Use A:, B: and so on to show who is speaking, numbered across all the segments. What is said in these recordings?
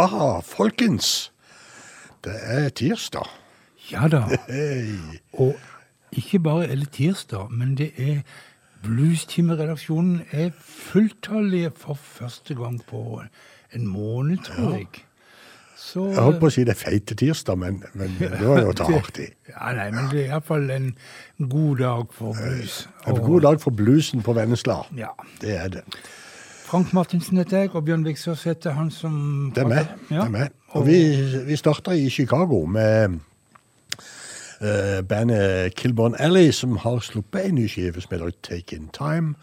A: Ja, folkens. Det er tirsdag.
B: Ja da.
A: Hey.
B: Og ikke bare er det tirsdag, men det er Bluestimeredaksjonen er fulltallige for første gang på en måned, tror jeg. Så,
A: Jeg holdt på å si det er feite tirsdag, men, men det var jo å ta hardt i.
B: Ja, nei, men det er iallfall en god dag for blues.
A: En god dag for bluesen på Vennesla.
B: Ja.
A: Det er det.
B: Frank Martinsen heter jeg, og Bjørn Viksås heter han som
A: Det er meg.
B: Ja.
A: Det er meg. Og vi, vi starta i Chicago med uh, bandet Kilborn Alley, som har sluppet en ny skive som heter Take In Time.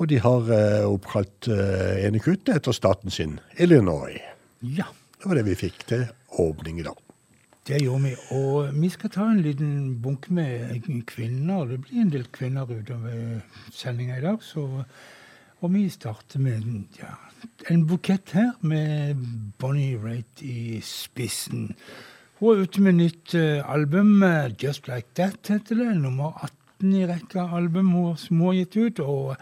A: Og de har uh, oppkalt uh, ene kuttet etter staten sin, Illinois.
B: ja.
A: Det var det vi fikk til åpning i dag.
B: Det gjorde vi. Og vi skal ta en liten bunke med kvinner. Det blir en del kvinner utover sendinga i dag. Så, og vi starter med ja, en bukett her med Bonnie Raitt i spissen. Hun er ute med nytt eh, album. eh, Just Like That heter det. Nummer 18 i rekka album hun har gitt ut. og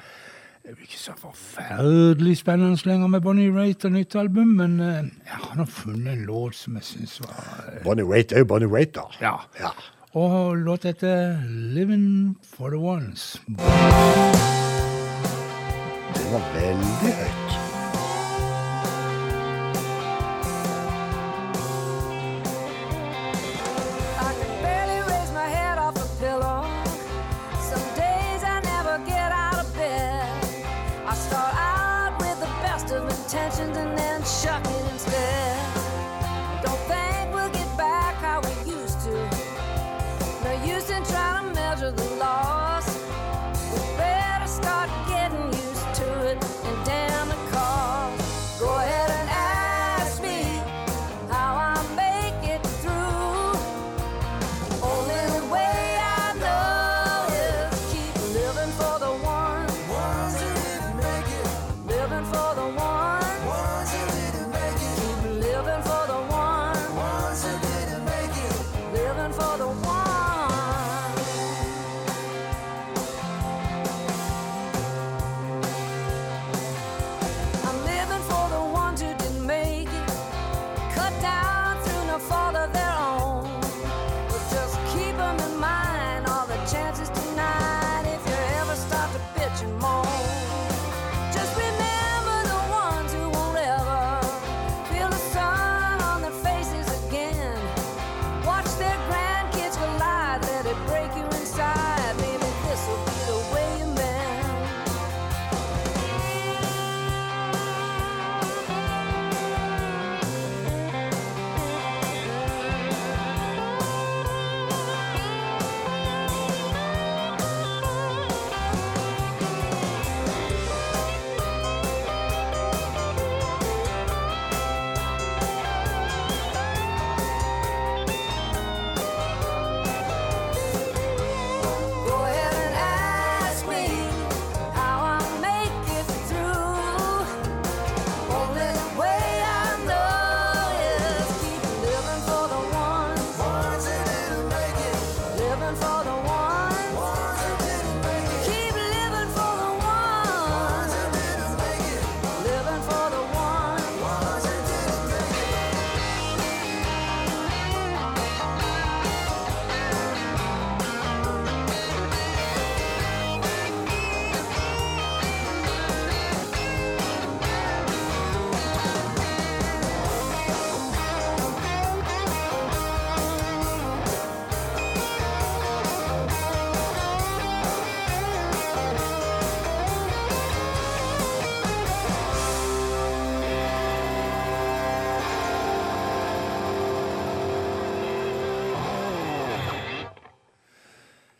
B: det blir ikke så forferdelig spennende lenger med Bonnie Raitt og nytt album, men jeg har nå funnet en låt som jeg syns var eh,
A: Bonnie Raitt er jo Bonnie Raitt, da.
B: Ja.
A: Ja.
B: Og låt heter 'Living for the Ones'.
C: Var veldig høyt.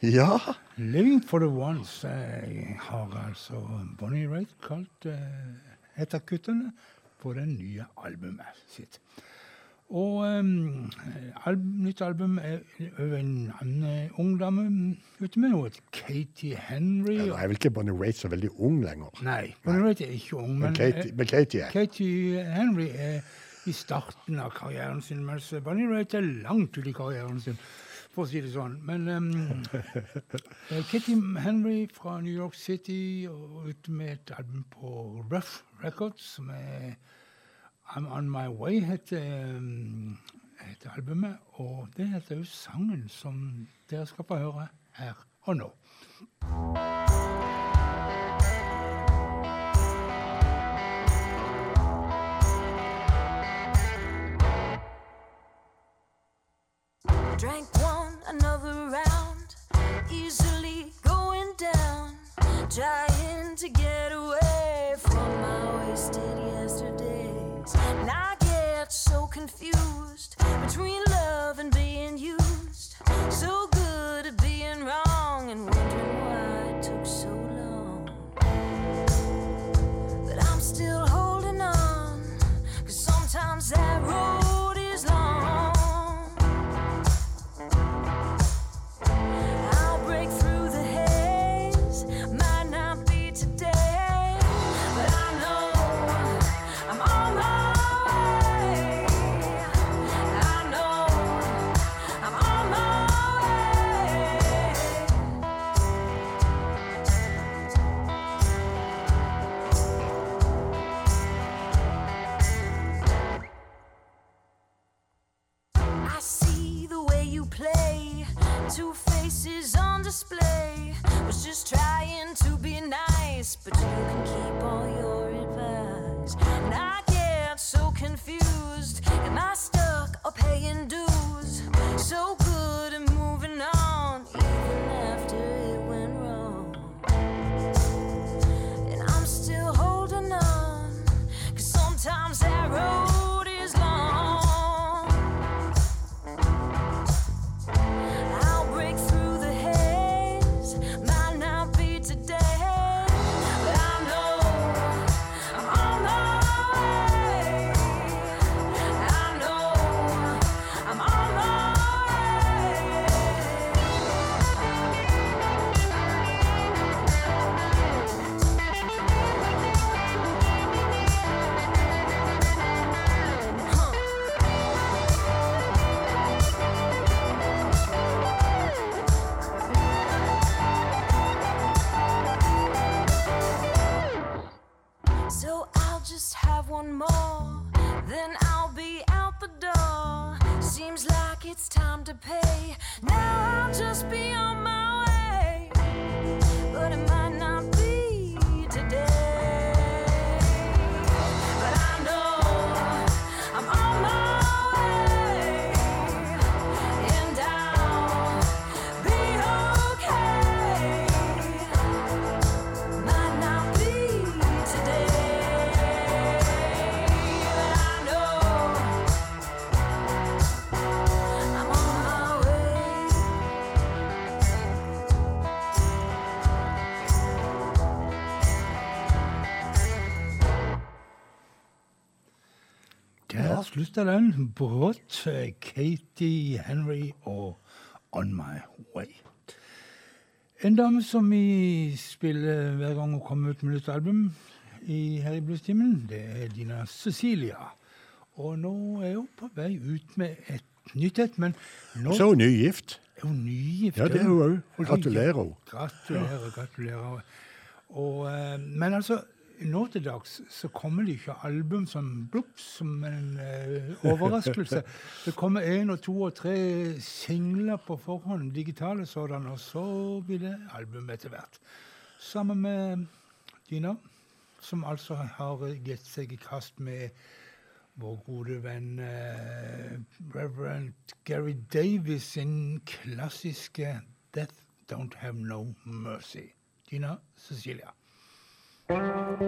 C: Ja.
B: 'Living for the Ones' eh, har altså Bonnie Raitt kalt eh, et av kuttene på det nye albumet sitt. Og um, alb nytt album er over en annen ung dame ute med noe. Katie Henry.
C: Nå er vel ikke Bonnie Raitt så veldig ung lenger.
B: Nei, Bonnie Raitt er ikke ung.
C: Men
B: Men,
C: Katie,
B: eh,
C: men Katie er.
B: Katie Henry er i starten av karrieren sin, mens Bonnie Raitt er langt ute i karrieren sin, for å si det sånn. Men um, Kitty Henry fra New York City og ute med et album på Rough Records, som er I'm On My Way, heter, um, heter albumet. Og det heter jo sangen som dere skal få høre her og nå.
D: Drank one, another round, easily going down, trying to get away from my wasted yesterdays. And I get so confused between love and being used. So good
B: Den brått. eh, Katie Henry og On My Way. En dame som vi spiller hver gang hun kommer ut med nytt album i, her i Bluestimen, det er Dina Cecilia. Og nå er hun på vei ut med et nytt et, men nå
A: Så er hun nygift.
B: er hun nygift.
A: Ja, det er hun òg. Gratulerer.
B: Gratulerer, gratulerer. Og, eh, men altså, nå til dags så kommer det ikke album som blups, som en eh, overraskelse. Det kommer én og to og tre singler på forhånd, digitale sådanne, og så blir det album etter hvert. Sammen med Dina, som altså har gitt seg i kast med vår gode venn eh, Reverend Gary Davis sin klassiske 'Death Don't Have No Mercy'. Dina Cecilia.
C: Death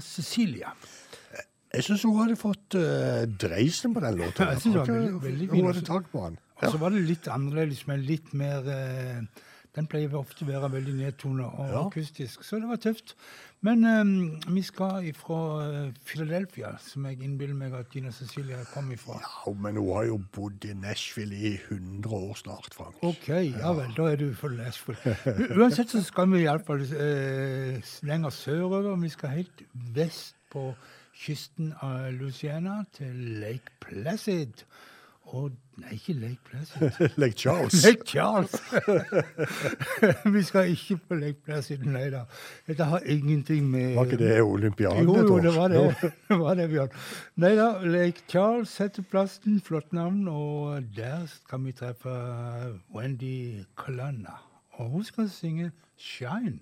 B: Cecilia.
A: Jeg syns hun hadde fått uh, dreisen på den låta.
B: Ja, jeg synes det var veldig- veldig fin
A: Hun hadde tak på den.
B: Og så var det litt annerledes, men litt mer uh, Den pleier ofte å være veldig nedtonet og
A: Ja.
B: akustisk, så det var tøft. Men um, vi skal ifra eh, Philadelphia, som jeg innbiller meg at Gina Cecilia kom ifra.
A: Ja, men hun har jo bodd i Nashville i 100 år snart, Frank.
B: OK, ja vel, da er du for Nashville. Uansett så skal vi iallfall eh, lenger sørover. Vi skal helt vest på kysten av Louisiana, til Lake Placid. Og Nei, ikke Lake Placid.
A: Lake Charles.
B: Lake Charles! vi skal ikke på Lake Placid, nei da. Dette har ingenting med
A: Var ikke det olympiaden? Et
B: jo, det var det. det, var det Bjørn. Nei da, Lake Charles heter plassen. Flott navn. Og der skal vi treffe Wendy Colonna. Og hun skal synge 'Shine'.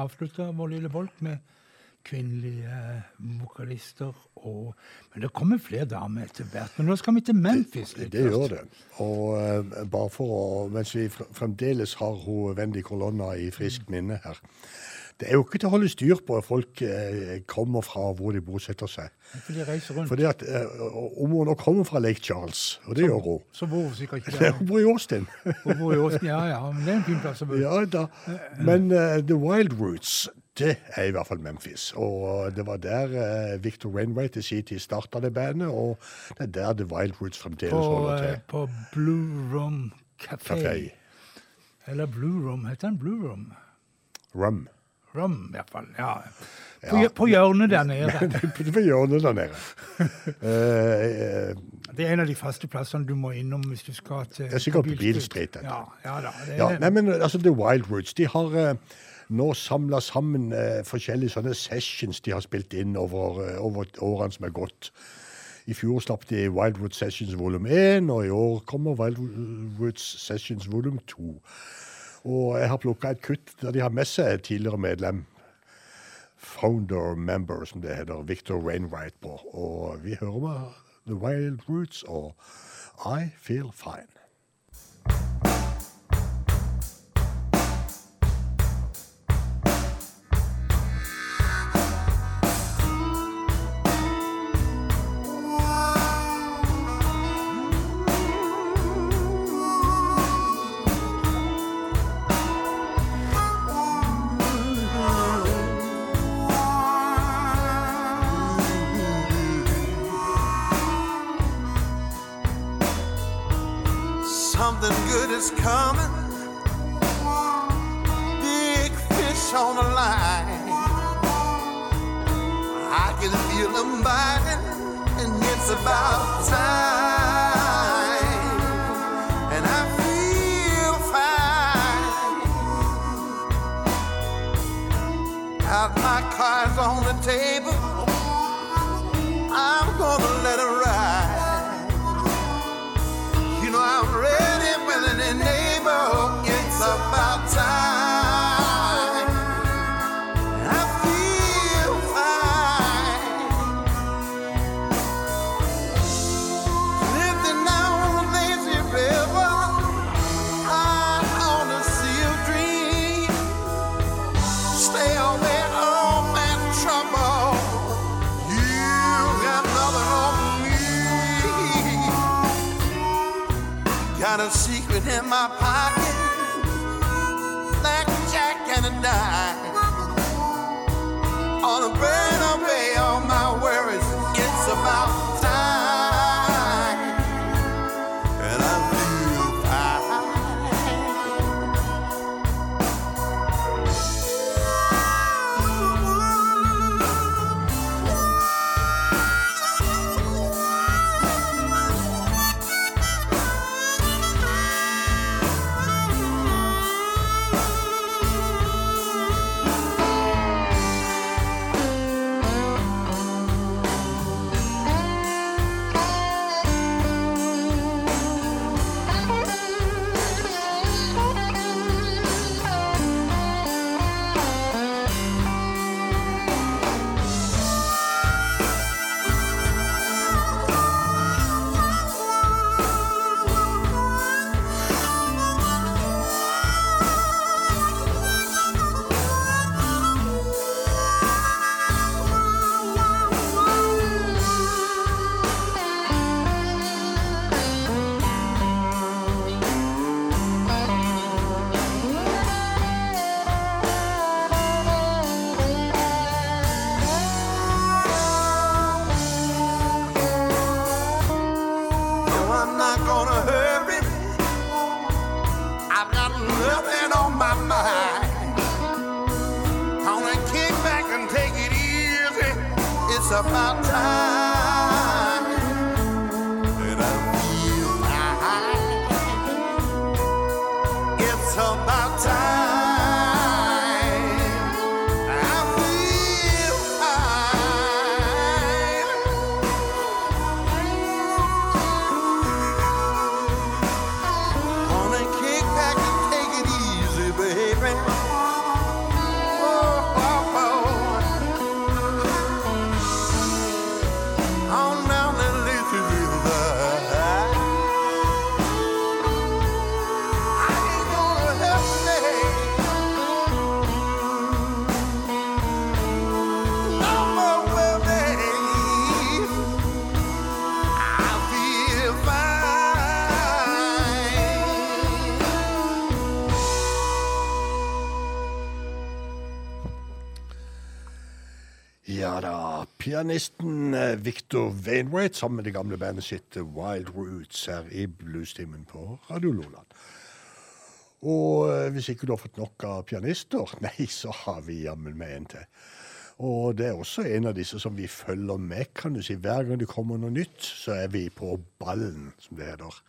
B: Avslutta vår lille bolk med kvinnelige vokalister. Og, men det kommer flere damer etter hvert. Men nå skal vi til Memphis litt
E: Det gjør det. Og uh, bare for å Mens vi fremdeles har hun Wendy Colonna i friskt minne her. Det er jo ikke til å holde styr på at folk eh, kommer fra hvor de bosetter seg.
B: For de reiser rundt.
E: Fordi at eh, Om hun nå kommer fra Lake Charles, og det gjør hun
B: Så bor hun sikkert ikke der.
E: Hun bor i Austin.
B: Hun bor i Austin, Ja, ja, men det er en fin plass å bo.
E: Ja da. Men uh, The Wild Roots, det er i hvert fall Memphis. Og det var der uh, Victor Rainwright i sin tid starta det bandet, og det er der The Wild Roots fremdeles
B: På,
E: holder til.
B: på Blue Room Café.
E: Café.
B: Eller Blue Room. Heter den Blue Room?
E: Rum.
B: Rum, i hvert fall. Ja. På,
E: Ja.
B: på hjørnet der nede.
E: Det hjørnet der nede. Eh, eh,
B: Det er en av de faste plassene du må innom hvis du skal til
E: Det er sikkert på Beale Street, dette.
B: Ja, ja da. Det
E: ja, nei, men altså The Wild Roots de har uh, nå samla sammen forskjellige sånne sessions de har spilt inn over, over årene som er gått. I fjor slapp de Wildwood Sessions volum 1, og i år kommer Wildwood Sessions volum 2. Og jeg har plukka et kutt der de har med seg tidligere medlem, founder member, som det heter, Victor Wainwright på. Og vi hører med The Wild Roots og I Feel Fine.
A: Pianisten eh, Victor Wainwright sammen med det gamle bandet sitt eh, Wild Roots her i Bluestimen på Radio Loland. Og eh, hvis ikke du har fått nok av pianister, nei, så har vi jammen med en til. Og det er også en av disse som vi følger med, kan du si. Hver gang det kommer noe nytt, så er vi på ballen, som det heter.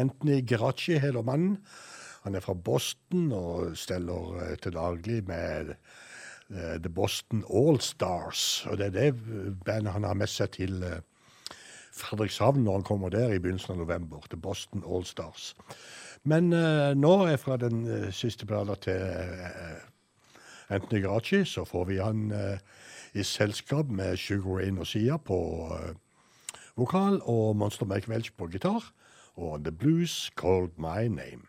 A: Anthony Geraci heter mannen. Han er fra Boston og steller til daglig med The Boston All Stars. Og det er det bandet han har med seg til eh, Fredrikshavn når han kommer der i begynnelsen av november. The Boston All Stars. Men uh, nå er fra den uh, siste plata til uh, Anthony Geraci, så får vi han eh, i selskap med Sugar Rain og Sia på eh, vokal og Monster Mike Welch på gitar. Og The Blues Called My Name.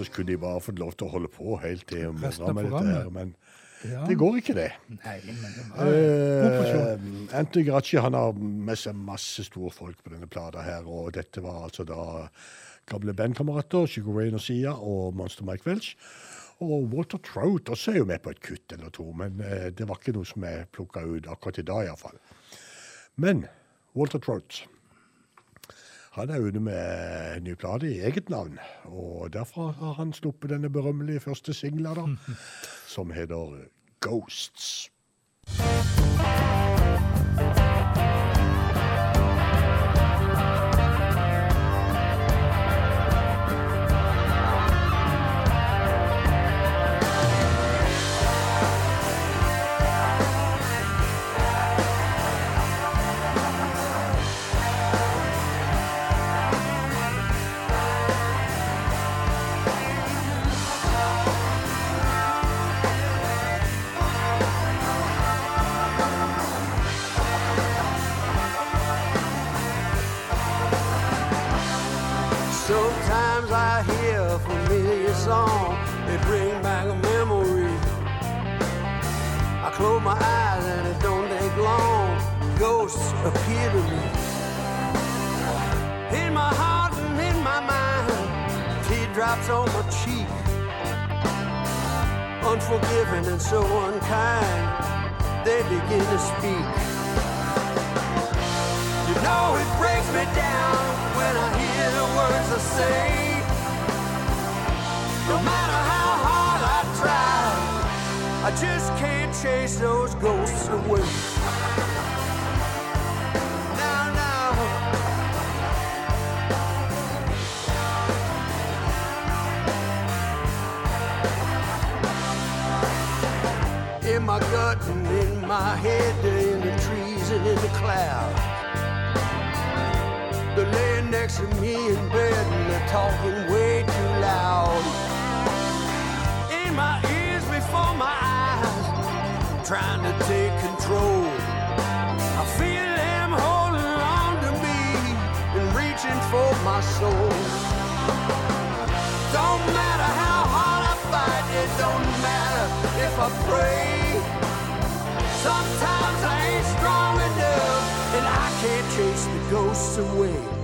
A: Så skulle de bare fått lov til å holde på helt til morgenen med dette her, men
B: Ja.
A: det går ikke det.
B: Nei, men det var.
A: Eh, Anthony Gracci han har med seg masse store folk på denne plata her, og dette var altså da gamle bandkamerater, Sugar Rain og Sia og Monster Mike Welch. Og Walter Trout også er jo med på et kutt eller to, men eh, det var ikke noe som jeg plukka ut akkurat i dag iallfall. Men Walter Trout han er ute med en ny plate i eget navn, og derfra har han sluppet denne berømmelige første singla, som heter Ghosts.
F: On my cheek. Unforgiving and so unkind, they begin to speak. You know it breaks me down when I hear the words I say. No matter how hard I try, I just can't chase those ghosts away. In my gut and in my head, they're in the trees and in the clouds. They're laying next to me in bed and they're talking way too loud. In my ears before my eyes, trying to take control. I feel them holding on to me and reaching for my soul. Don't matter how hard I fight, it don't matter I pray. Sometimes I ain't strong enough and I can't chase the ghosts away.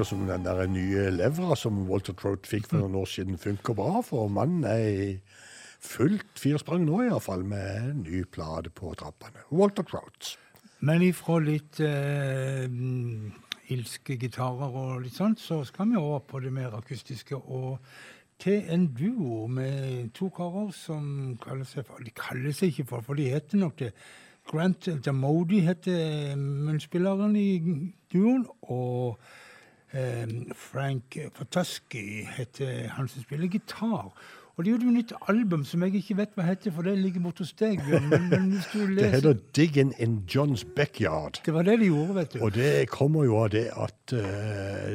A: Virker som den der nye levra som Walter Trout fikk for noen år siden, funker bra. For mannen er i fullt firsprang nå, iallfall, med en ny plate på trappene. Walter Trout.
B: Men ifra litt eh, mm, ilske gitarer og litt sånt, så skal vi over på det mer akustiske. Og til en duo med to karer som kaller seg for De kaller seg ikke for, for de heter nok det. Grant Damodi heter munnspilleren i duoen, og Frank Fataski heter han som spiller gitar. Og de gjorde jo nytt album som jeg ikke vet hva heter, for det ligger borte hos deg. Men, men hvis
A: Det heter Diggin' in John's Backyard.
B: Det var det de gjorde, vet du.
A: Og det kommer jo av det at uh,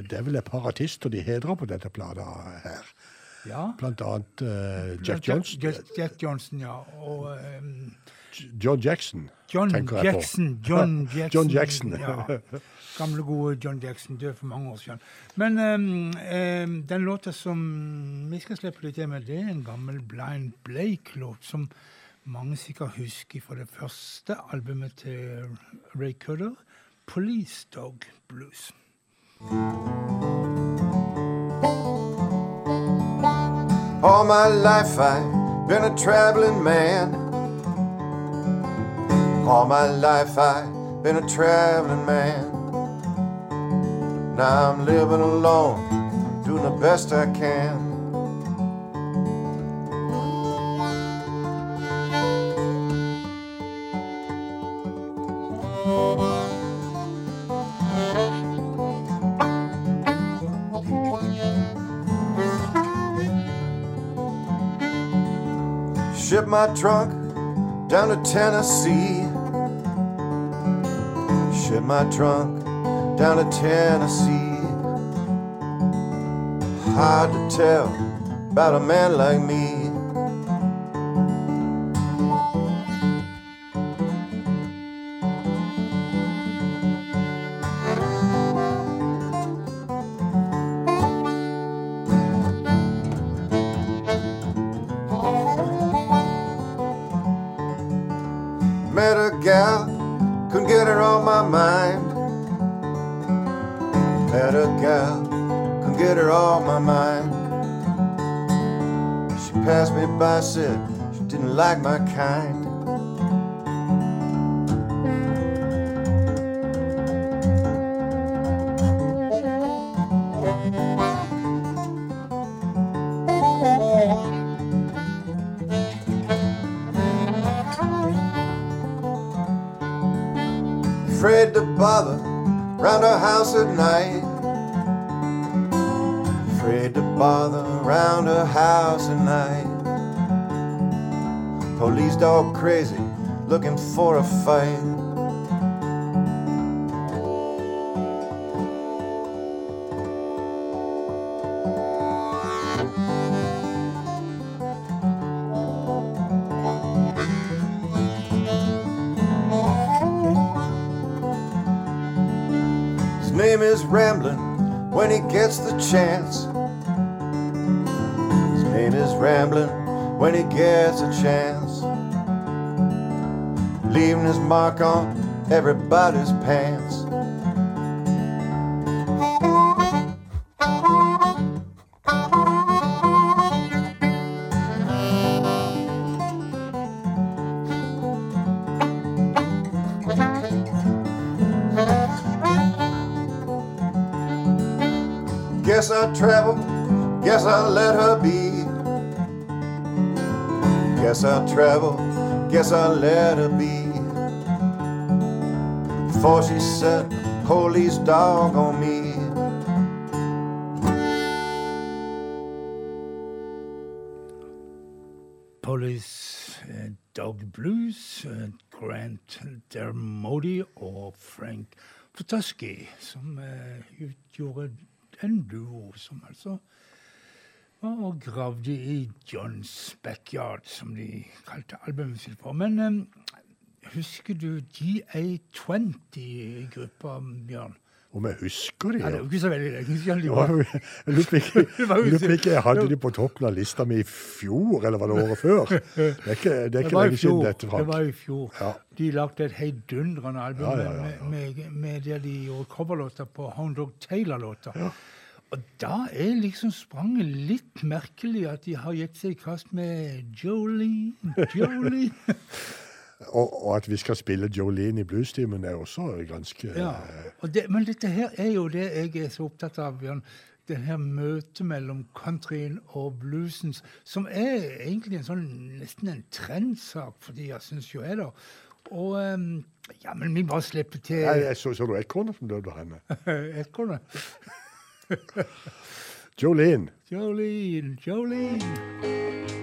A: det er vel et par artister de hedrer på dette plata her.
B: Ja.
A: Blant annet uh, Jack Johnson.
B: Jack, Jack Johnson, ja. Og um...
A: John Jackson,
B: John
A: tenker jeg på.
B: Jackson. John Jackson.
A: John Jackson.
B: ja. Gamle, gode John Jackson. Død for mange år siden. Men ehm, den låta som vi skal slippe litt til med, det er en gammel Blind Blake-låt som mange sikkert husker fra det første albumet til Ray Cudder, 'Police Dog Blues'.
G: All my life I've been a traveling man. All my life I've been a traveling man. Now I'm living alone, doing the best I can. Ship my trunk down to Tennessee. Ship my trunk down to Tennessee. Hard to tell about a man like me. Like my kind. Afraid to bother round her house at night. Afraid to bother round her house at night. Police dog crazy, looking for a fight. His name is Ramblin' when he gets the chance. His name is Ramblin' when he gets a chance. Leaving his mark on everybody's pants. Guess I travel, guess I let her be. Guess I travel, guess I let her be. Before she set police dog on me.
B: Police eh, Dog Blues, eh, Grant Dermody og Frank Potaski, som uh, utgjorde en duo som altså var og gravde i Johns backyard, som de kalte albumet sitt for. Men husker du GA20-gruppa, Bjørn?
A: Om jeg husker de?
B: Ja, det er jo ikke så veldig lenge siden
A: Det Jeg lurer på ikke-
B: Det
A: jeg hadde de på toppen av lista mi i fjor, eller var det året før? Det er ikke, det er ikke
B: i
A: lenge siden dette,
B: Det var i fjor.
A: Ja.
B: De lagde et heidundrende album
A: ja, ja.
B: Med, med, med der de gjorde coverlåter på Hound Dog Taylor-låter. Og da er liksom spranget litt merkelig at de har gitt seg i kast med Jolene, Jolene.
A: Og, og at vi skal spille Jolene i bluestimen er også ganske
B: Ja. Og det, men dette her er jo det jeg er så opptatt av, Bjørn. Det her møtet mellom countryen og bluesen, som er egentlig en sånn nesten en trendsak for jeg syns jo er det. Og ehm, Ja, men vi bare slipper til
A: Nei, jeg så, så du ekornet som døde henne?
B: ekornet.
A: Jolene,
B: Jolene. Jolene,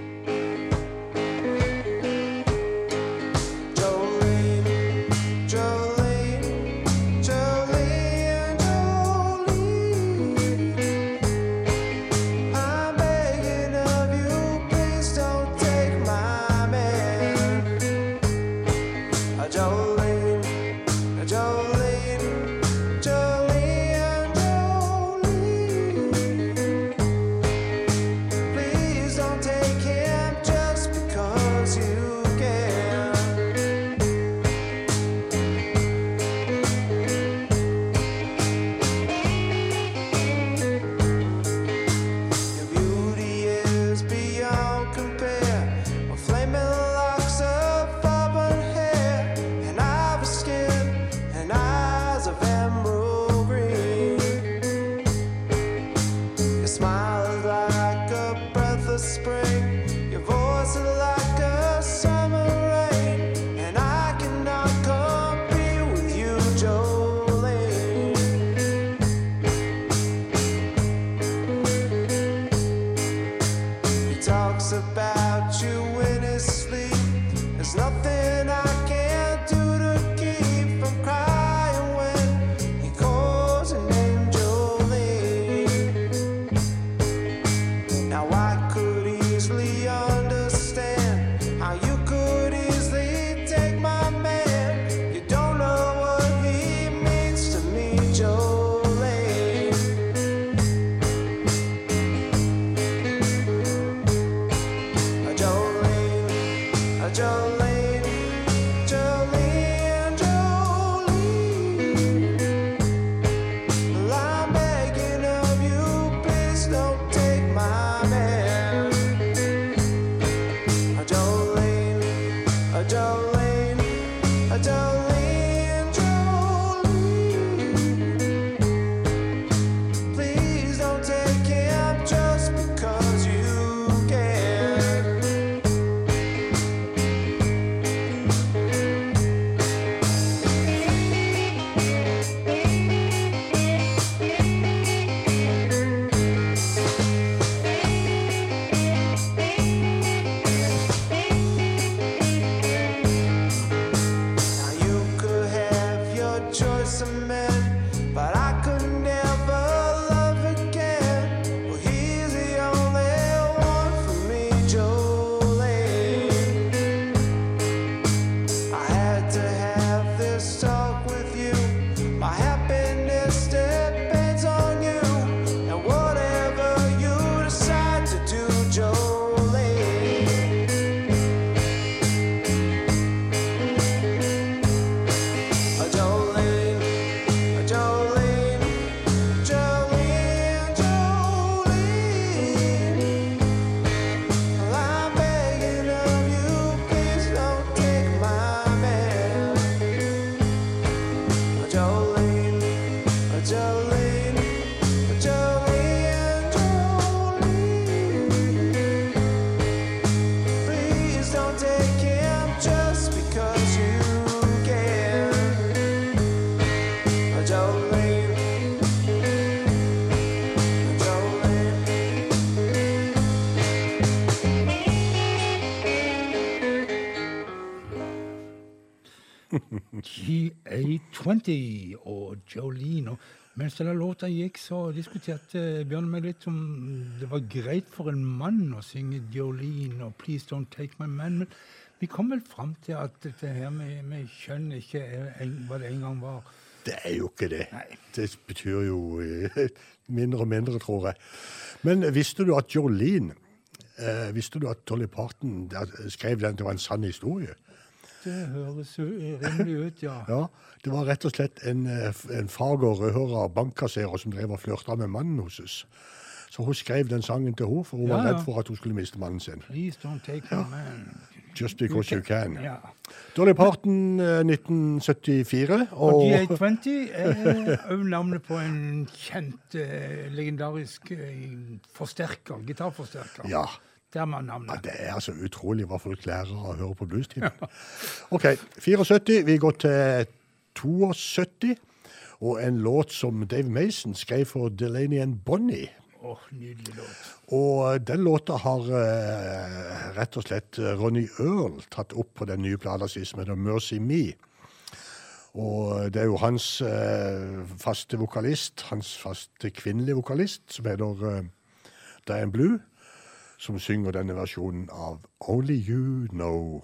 E: about
B: 20 og Jolene. Og mens den låta gikk, så diskuterte Bjørn meg litt om det var greit for en mann å synge Jolene og Please Don't Take My Man. Men vi kom vel fram til at dette her med, med kjønn ikke er en, hva det en gang var.
A: Det er jo ikke det.
B: Nei.
A: Det betyr jo eh, mindre og mindre, tror jeg. Men visste du at Jolene eh, Visste du at Dolly Parton skrev den til en sann historie?
B: Det høres jo rimelig ut, ja.
A: Ja, Det var rett og slett en, eh, en fager rødhåra bankkasserer som drev og flørta med mannen hennes. Så hun skrev den sangen til henne, for hun
B: Ja,
A: var redd for at hun skulle miste mannen sin.
B: Please don't take ja. man.
A: Just because you can.
B: Ja.
A: Dolly Parton, eh, 1974.
B: Og
A: Og
B: GA20 er òg navnet på en kjent, eh, legendarisk eh, forsterker, gitarforsterker.
A: ja,
B: Der navnet.
A: ja, det er altså utrolig hva folk lærer av å høre på bluestimen. OK, 74. Vi går til 72. Og en låt som Dave Mason skrev for Delaney and Bonnie.
B: Åh, nydelig låt.
A: Og den låta har eh, rett og slett eh, Ronny Earl tatt opp på den nye plata si som heter Mercy Me. Og det er jo hans eh, faste vokalist, hans faste kvinnelige vokalist, som heter eh, Diane Blue, som synger denne versjonen av Only You Know.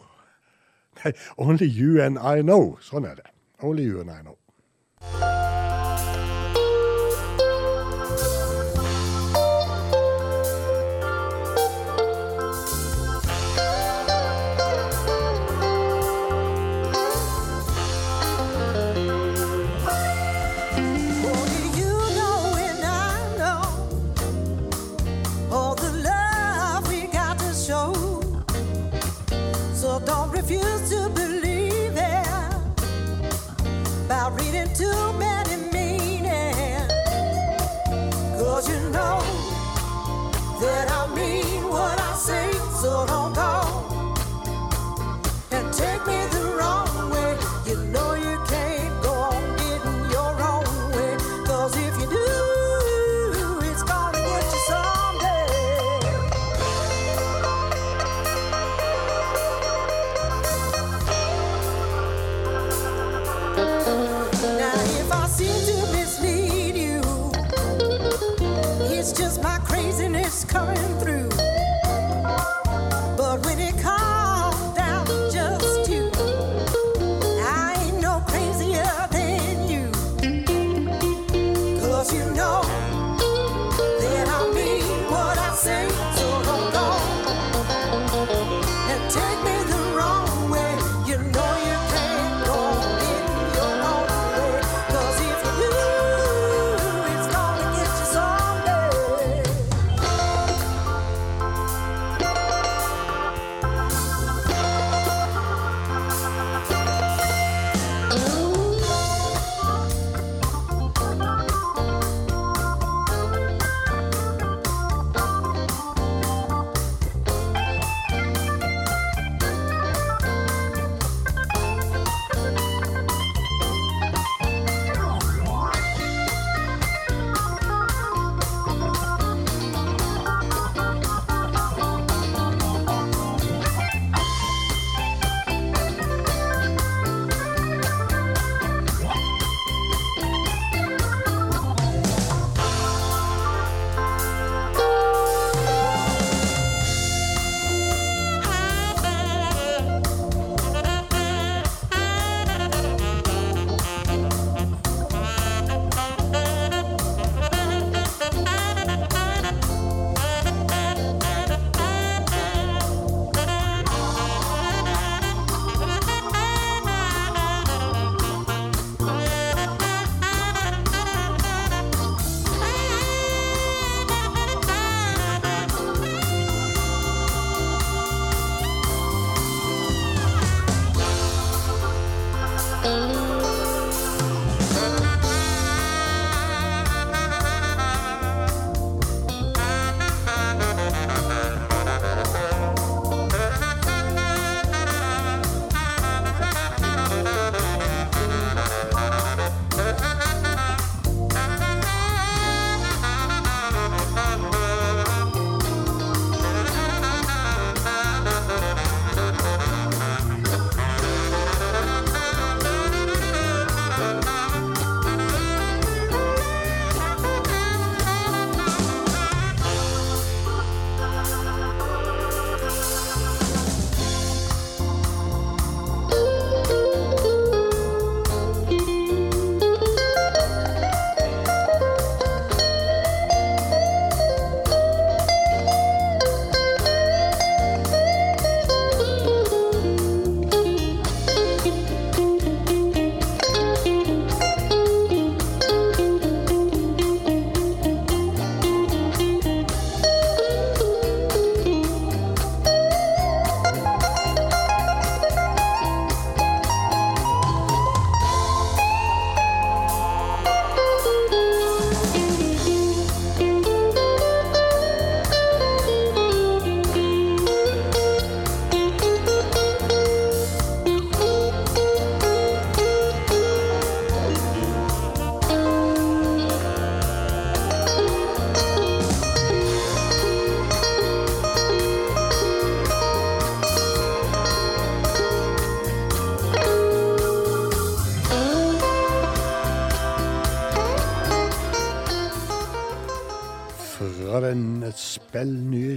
A: Nei, Only You and I Know. Sånn er det. Only You and I Know.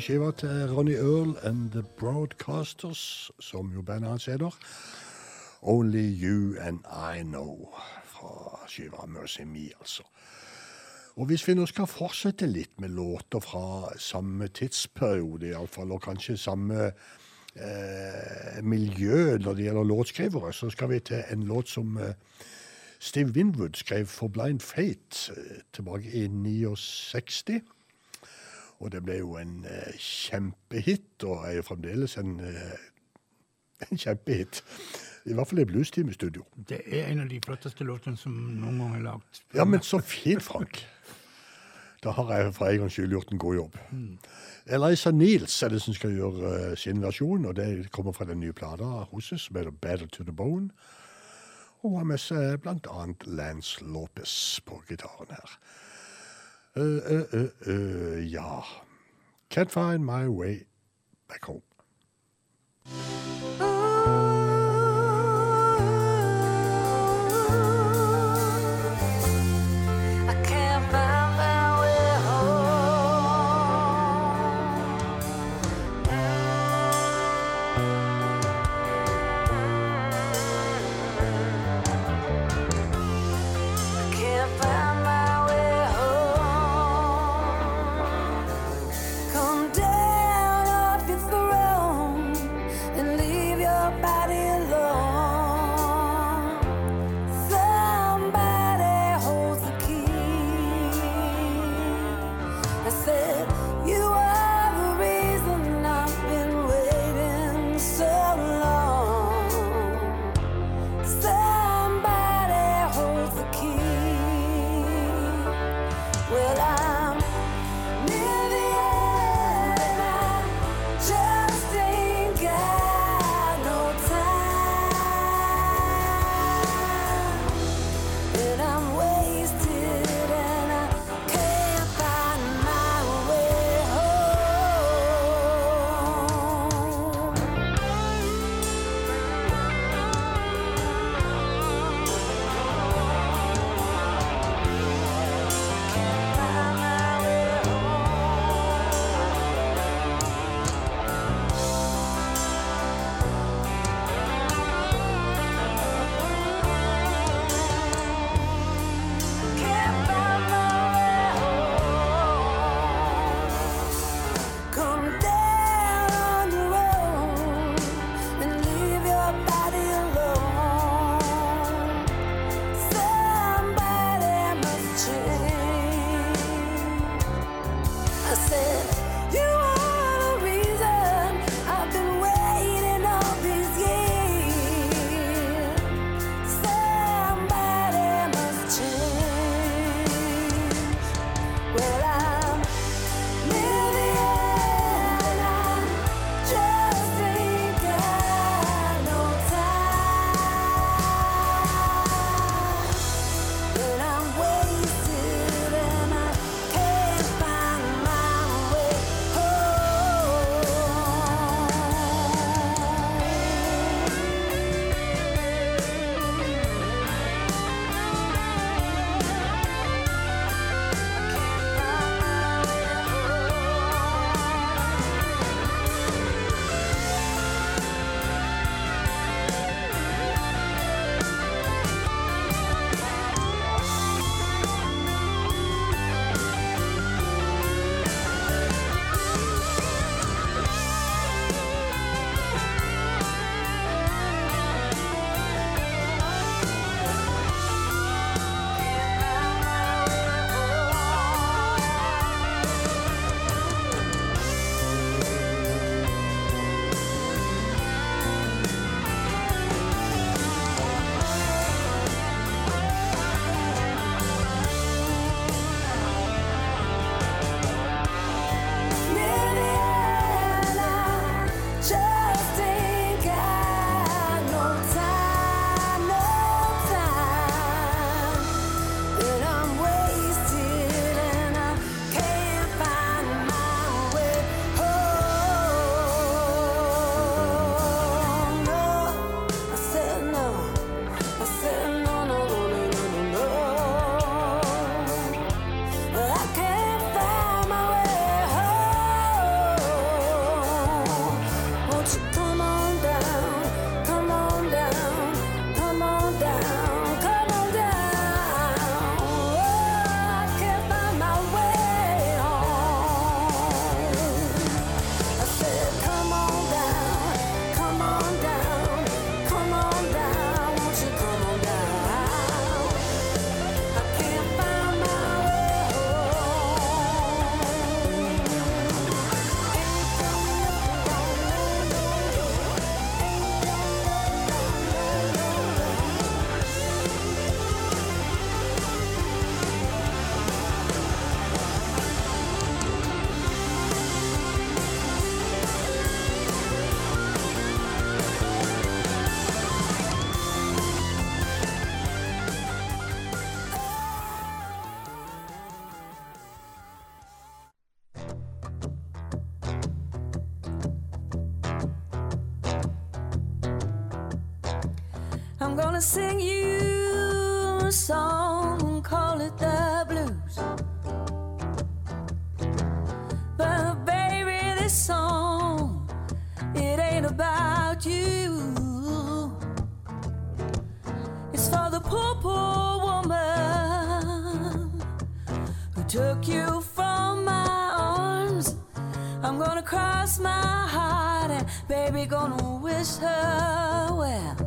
A: Skiva til Ronny Earl and The Broadcasters, som jo bandet hans heter. Only You and I Know, fra skiva Mercy Me, altså. Og hvis vi nå skal fortsette litt med låter fra samme tidsperiode, iallfall, og kanskje samme eh, miljø når det gjelder låtskrivere, så skal vi til en låt som eh, Steve Winwood skrev for Blind Fate eh, tilbake i 69. Og det ble jo en eh, kjempehit, og er jo fremdeles en, eh, en kjempehit. I hvert fall i Blues Team i studio.
B: Det er en av de flotteste låtene som noen gang er lagd.
A: Ja, men så fint, Frank. Da har jeg for en gangs skyld gjort en god jobb. Eliza Niels er det som skal gjøre uh, sin versjon, og det kommer fra den nye plata hennes som heter Better to the Bone. Og har med seg annet Lance Lopez på gitaren her. Øh, øh, ja Can't find my way back home.
C: I'm gonna sing you a song, call it the blues. But baby, this song, it ain't about you. It's for the poor, poor woman who took you from my arms. I'm gonna cross my heart and baby gonna wish her well.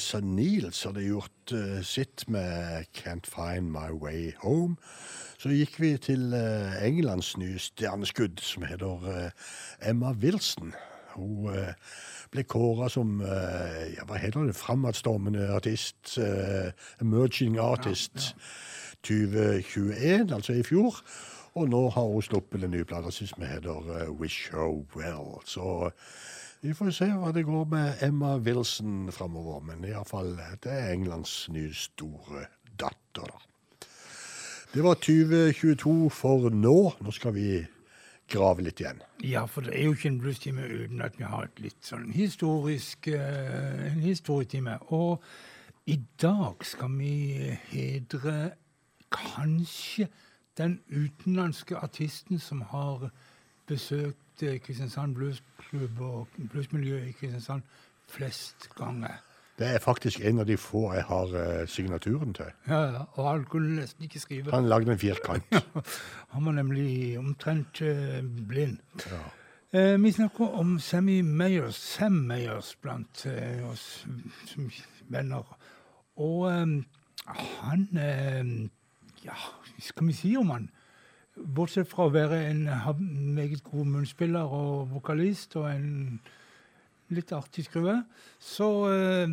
A: Liza Niels hadde gjort uh, sitt med Can't Find My Way Home, så gikk vi til uh, Englands nye stjerneskudd, som heter eh, Emma Wilson. Hun ble kåra som ja, hva heter det, framadstormende artist, emerging artist, 2021, altså i fjor. Og nå har hun sluppet en ny plate som heter Wish Her Well. Så vi får se hva det går med Emma Wilson framover. Men iallfall, det er Englands nye store datter, da. Det var 2022 for nå. Nå skal vi grave litt igjen.
B: Ja, for det er jo ikke en bluestime uten at vi har et litt sånn historisk eh, en historietime. Og i dag skal vi hedre kanskje den utenlandske artisten som har besøkt eh, Kristiansand Bluesklubb og bluesmiljøet i Kristiansand flest ganger.
A: Det er faktisk en av de få jeg har eh, signaturen til.
B: Ja, ja, og han kunne nesten ikke skrive.
A: Han lagde en firkant.
B: Han var nemlig omtrent eh, blind. Eh, vi snakker om Sammy Mayers, Sam Mayers blant eh, oss som venner. Og eh, han eh, Ja, hva skal vi si om han? Bortsett fra å være en meget god munnspiller og vokalist og en litt artig skrue, så eh,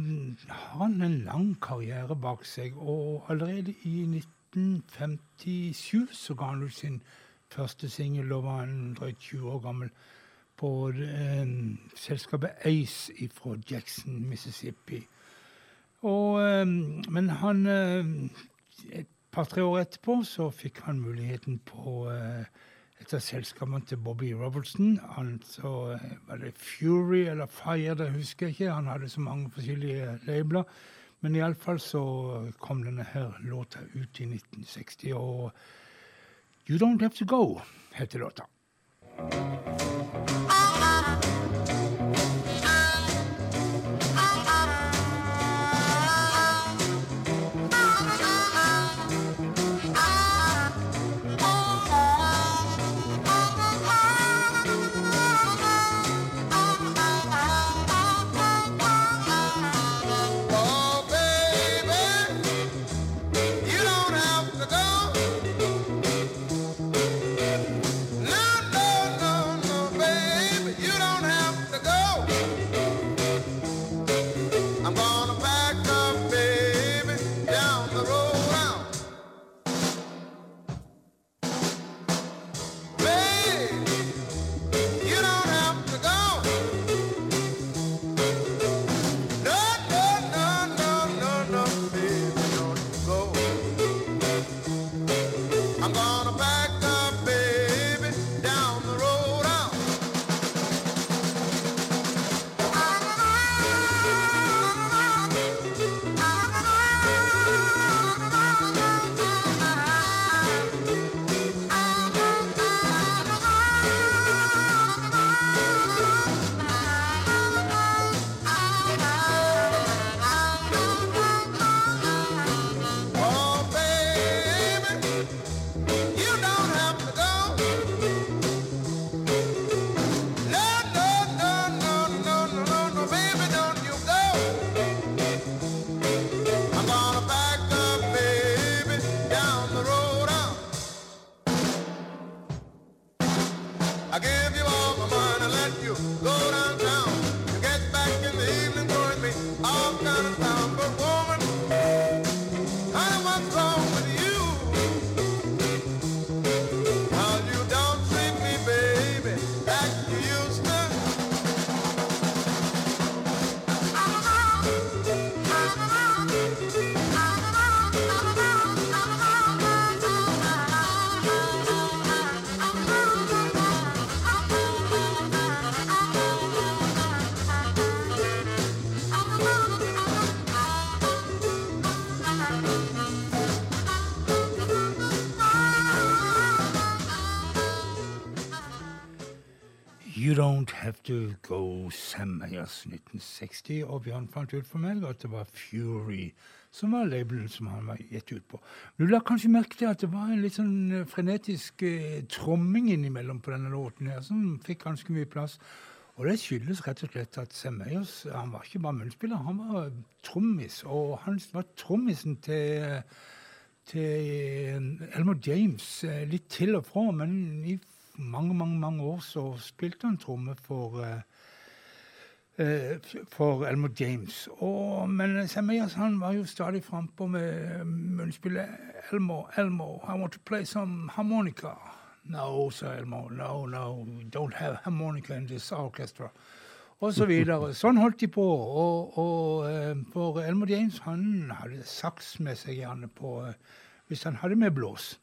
B: har han en lang karriere bak seg. Og allerede i 1957 så ga han ut sin første singel, da var han drøyt 20 år gammel, på eh, selskapet Ace fra Jackson, Mississippi. Og, eh, men han par-tre år etterpå så fikk han muligheten på eh, et av selskapene til Bobby Robertson. Han så eh, Var det Fury eller Fire, det husker jeg ikke. Han hadde så mange forskjellige labler. Men iallfall så kom denne her låta ut i 1960, og You Don't Have To Go heter låta.
E: Don't Have To Go,
B: Sam Meyers 1960. Og Bjørn fant ut for meg at det var Fury som var labelen som han var gitt ut på. Du la kanskje merke til at det var en litt sånn eh, frenetisk eh, tromming innimellom på denne låten her, som fikk ganske mye plass. Og det skyldes rett og slett at Sam Meyers han var ikke bare munnspiller, han var trommis. Og han var trommisen til til Elmo James eh, litt til og fra, men i mange, mange mange år så spilte han tromme for eh, eh, for Elmore James. Og, men Semias han var jo stadig frampå med munnspillet Elmo, Elmo, I want to play some harmonica. No, sa Elmo, no, no, we don't have harmonica in this orchestra. Og så videre. Sånn holdt de på. Og, og eh, for Elmo James han hadde saks med seg gjerne på hvis han hadde med blås.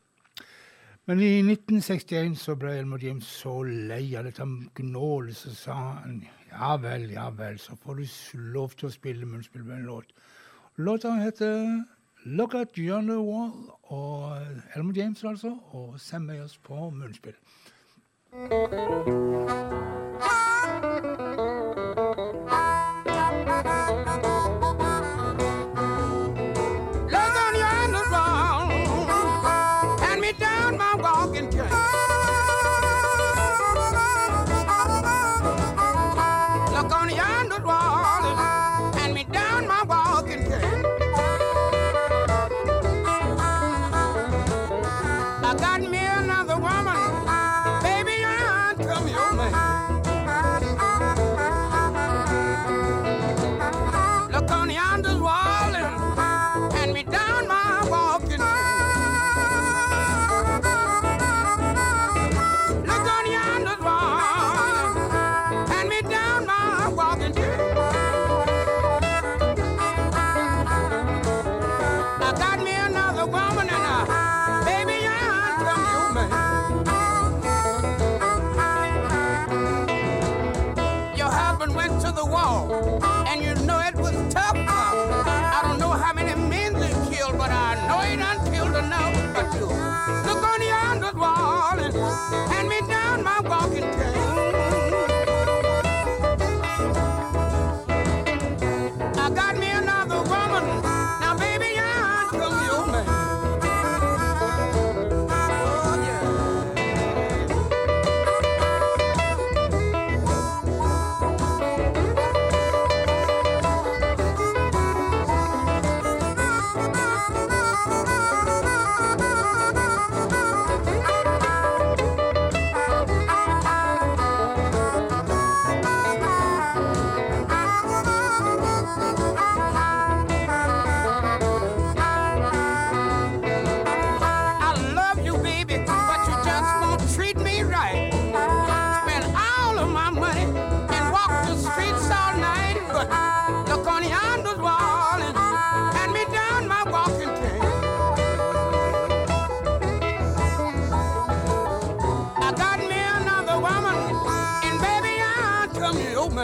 B: Men i 1961 så ble Elmer James så lei av dette gnålet, så sa han ja vel, ja vel, så får du lov til å spille munnspill med en låt. Låta heter Look at Yonder Wall, og Elmer James altså, og Sam Meyers på munnspill.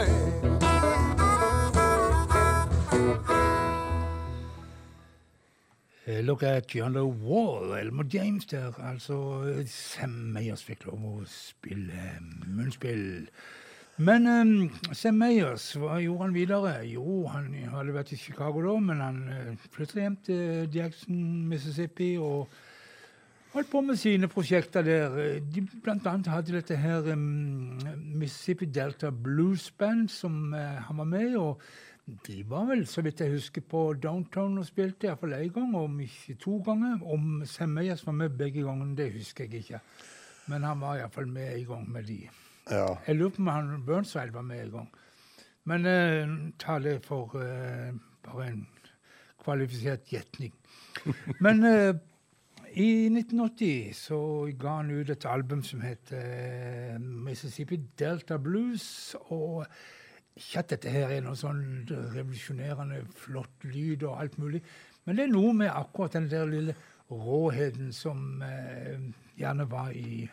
E: Thing.
B: Eh, Look at the Wall, Elmer James der. Altså, eh, Sam Meyers fikk lov å spille munnspill. Men um, Sam Meyers, hva gjorde han videre? Jo, han hadde vært i Chicago da, men han flyttet hjem til Jackson, Mississippi, og holdt på med sine prosjekter der. De blant annet hadde dette her um, Mississippi Delta Blues Band, som uh, han var med i. og de var vel, så vidt jeg husker, på Downtown og spilte iallfall én gang, om ikke to ganger. Om Sam Meyers var med begge gangene, det husker jeg ikke. Men han var iallfall med en gang med de.
A: Ja.
B: Jeg lurer på om han Burnside var med en gang. Men uh, ta det for uh, bare en kvalifisert gjetning. Men eh, i 1980 så ga han ut et album som heter eh, Mississippi Delta Blues. og ikke at dette her er noe sånn revolusjonerende flott lyd og alt mulig, men det er noe med akkurat den der lille råheten som eh, gjerne var i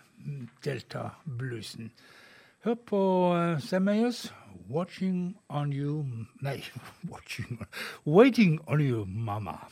B: delta-bluesen. Hør på uh, Sam Mayers. 'Watching on You' Nei, watching, 'Waiting on You, Mama'.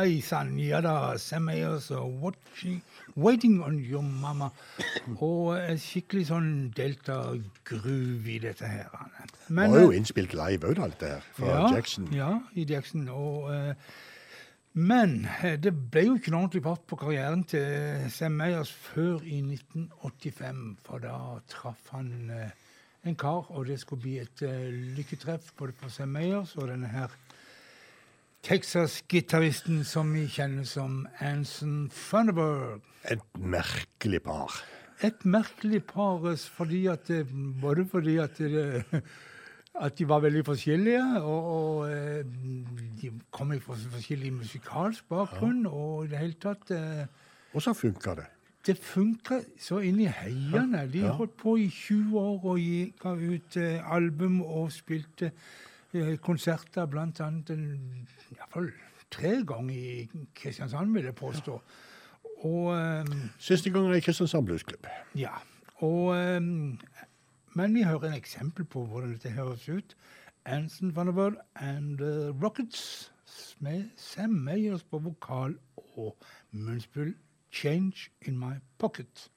B: Beisann, ja da, Sam Ayers og Watching, Waiting on Your Mama. Og eh, skikkelig sånn delta-groove i dette her.
A: Det var jo
B: eh,
A: innspilt live òg, alt det her, fra
B: ja,
A: Jackson.
B: Ja, i Jackson. Og, eh, men det ble jo ikke noe ordentlig fart på karrieren til Sam Meyers før i 1985, for da traff han en kar, og det skulle bli et lykketreff både på Sam Meyers og denne her Texas-gitaristen som vi kjenner som Anson Funderburg.
A: Et merkelig par.
B: Et merkelig par fordi at, eh, både fordi at, det, at de var veldig forskjellige, og, og eh, de kom fra forskjellig musikalsk bakgrunn, og i det hele tatt eh,
A: Og så funka det.
B: Det funka så inn i heiene. De
A: Ja.
B: holdt på i 20 år og ga ut eh, album og spilte eh, konserter, blant annet en, i hvert fall tre ganger i Kristiansand, vil jeg påstå. Og eh,
A: Siste gang i Kristiansand Bluesklubb.
B: ja. Og, ehm, men vi hører en eksempel på hvordan dette høres ut. Anson Vannevold and the Rockets med Sam Meyers på vokal og munnspill 'Change In My Pocket'.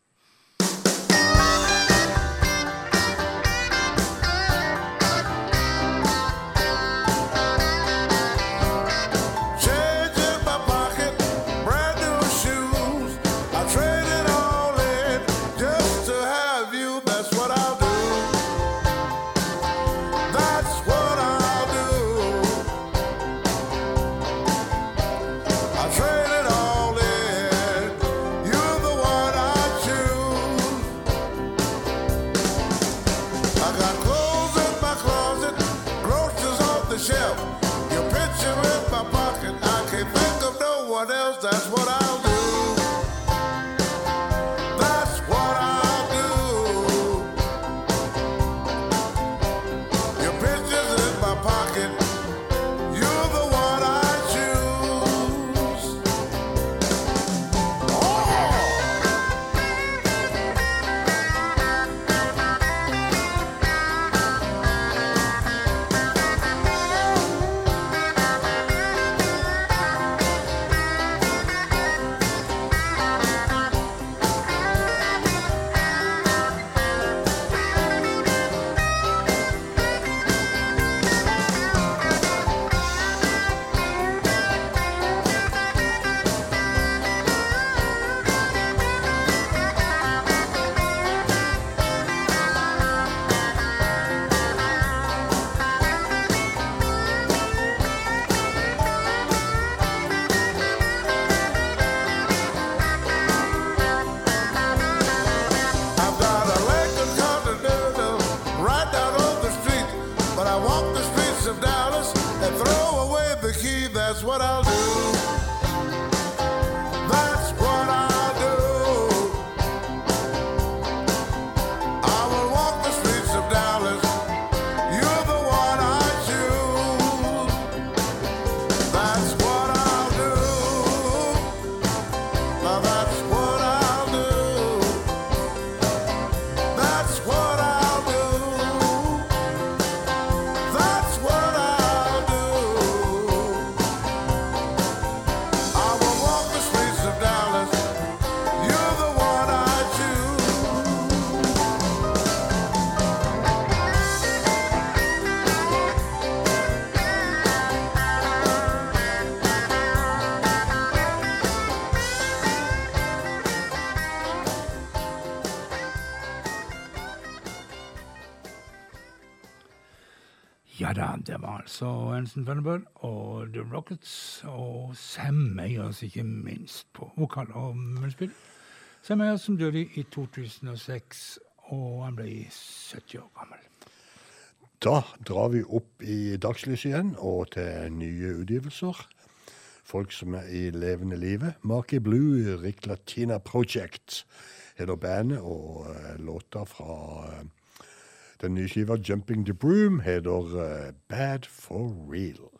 B: Altså Anson Thunderbird og The Rockets og Sam Meyers, ikke minst, på vokal og munnspill. Sam Meyers som døde i 2006, og han ble 70 år gammel.
A: Da drar vi opp i dagslyset igjen og til nye utgivelser. Folk som er i levende live. Marky Blue, Rick Latina Project heter bandet, og låter låta fra eh, den nye skiva Jumping the Broom heter eh, Bad for Real.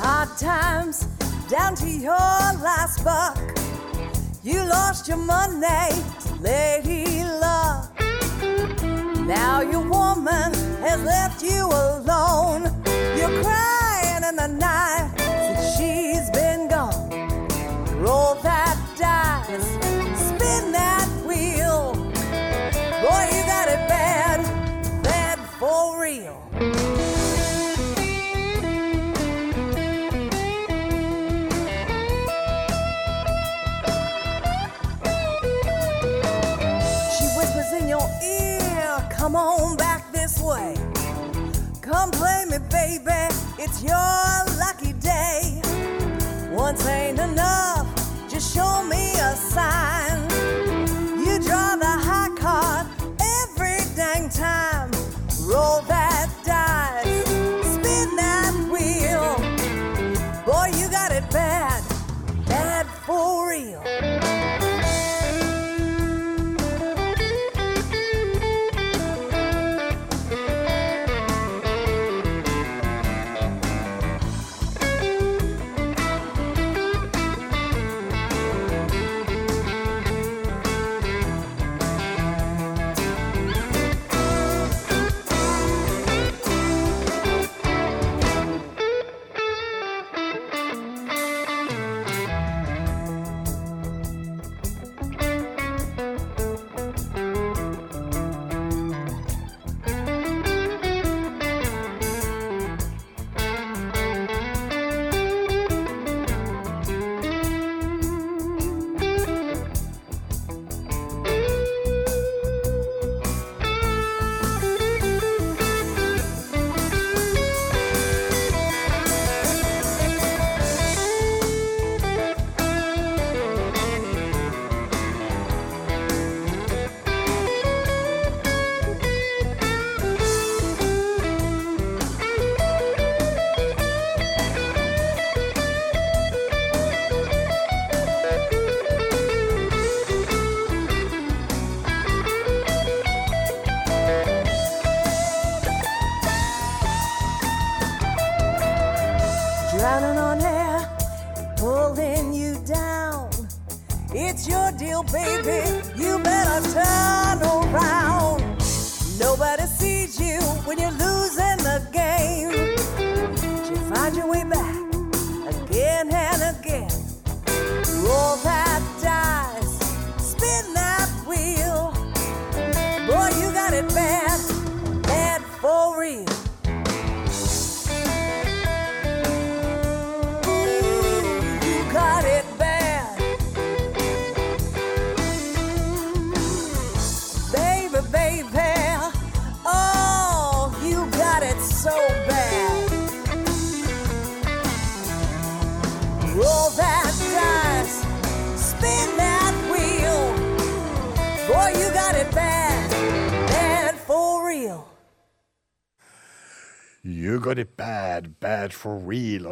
H: Hard times down to your last buck. You lost your money luck. Now your woman has left you alone. You're crying in the night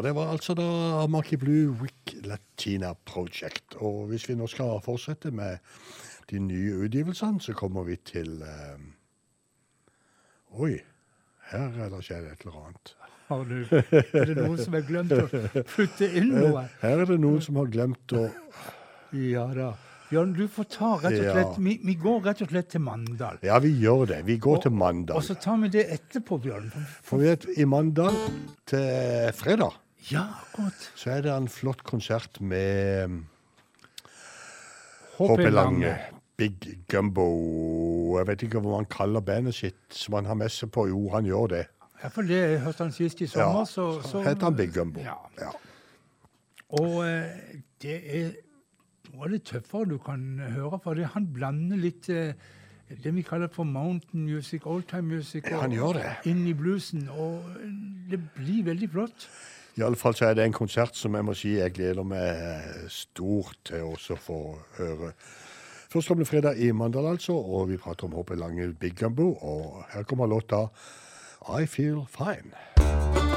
A: Og det var altså da Marky Blue Wick Latina Project. Og hvis vi nå skal fortsette med de nye utgivelsene, så kommer vi til eh, Oi, her er det skjedd et eller annet.
B: Har du, er det noen som har glemt å putte inn noe?
A: Her er det noen som har glemt å
B: Ja da. Bjørn, du får ta rett og
A: Ja.
B: slett Vi, vi går rett og slett til Mandal.
A: Ja, vi gjør det. Vi går til
B: Og så tar vi det etterpå, Bjørn.
A: For vi er i Mandal til fredag
B: Ja, akkurat.
A: så er det en flott konsert med
B: HP
A: HP Lange
I: Big Gumbo. Jeg vet ikke hva han kaller bandet sitt som han har med seg på. Jo, han gjør det.
B: Ja, for det hørte han sist i sommer,
I: Ja,
B: så, så
I: heter han Big Gumbo.
B: Ja.
I: Ja.
B: Og eh, det er noe av det tøffere du kan høre, for det, han blander litt eh, det vi kaller for mountain music, oldtime music,
I: Ja, han gjør det.
B: inn i bluesen. Og det blir veldig flott.
I: Iallfall så er det en konsert som jeg må si jeg gleder meg stort til å få høre. Førstkommende fredag i Mandal, altså, og vi prater om Håpe Lange Big Gumbo. Og her kommer låta I Feel Fine.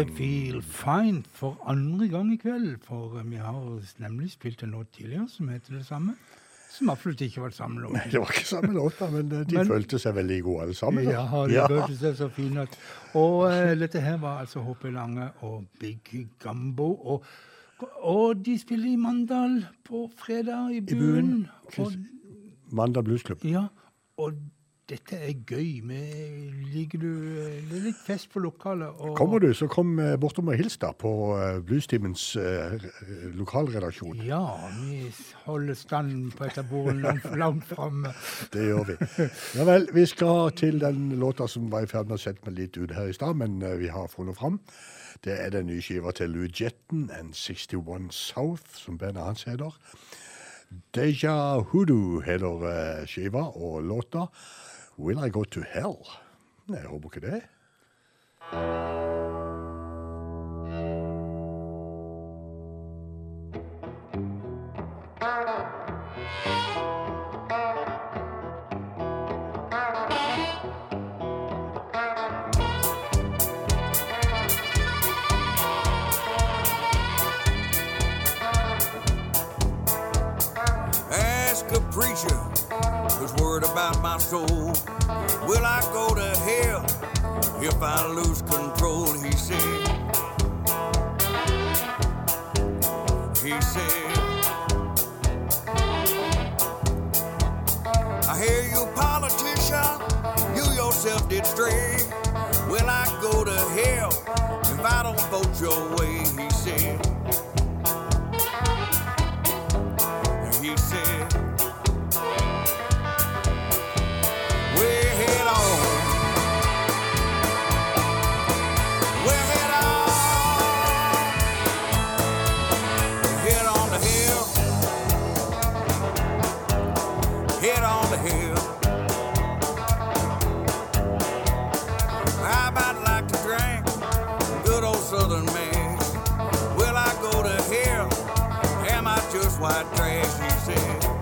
B: I Feel Fine for andre gang i kveld. For eh, vi har nemlig spilt en låt tidligere som heter det samme. Som absolutt ikke var samme låt.
A: Det var ikke samme låta, men eh, de
B: Men-
A: følte seg veldig gode alle sammen. da.
B: Ja, de ja. følte seg så fint. Og uh, dette her var altså HP Lange og Big Gambo. Og, og de spiller i Mandal på fredag i
A: Buen.
B: Buen. Og,
A: Mandal Bluesklubb.
B: ja, og dette er gøy. vi ligger du eh, Det er litt fest på lokalet. Og,
A: Kommer du, så kom eh, bortom og hils da på eh, Bluestimens eh, lokalredaksjon.
B: Ja, vi holder stand på et av bordene langt, langt framme.
A: Det gjør vi. Ja vel, vi skal til den låta som var i ferd med å sette meg litt ut her i stad, men vi har funnet fram. Det er den nye skiva til Lou Jetton and 61 South, som bandet hans heter. Deja Hoodoo heter skiva, og låta Will I Go To Hell? Jeg håper ikke det.
E: Eh? Ask worried my soul. Will I go to hell if I lose control? He said. He said. I hear you, politician. You yourself did stray. Will I go to hell if I don't vote your way? He said. He said, Head on the hill. I might like to drink good old southern mix. Will I go to hell? Am I just white trash? He said.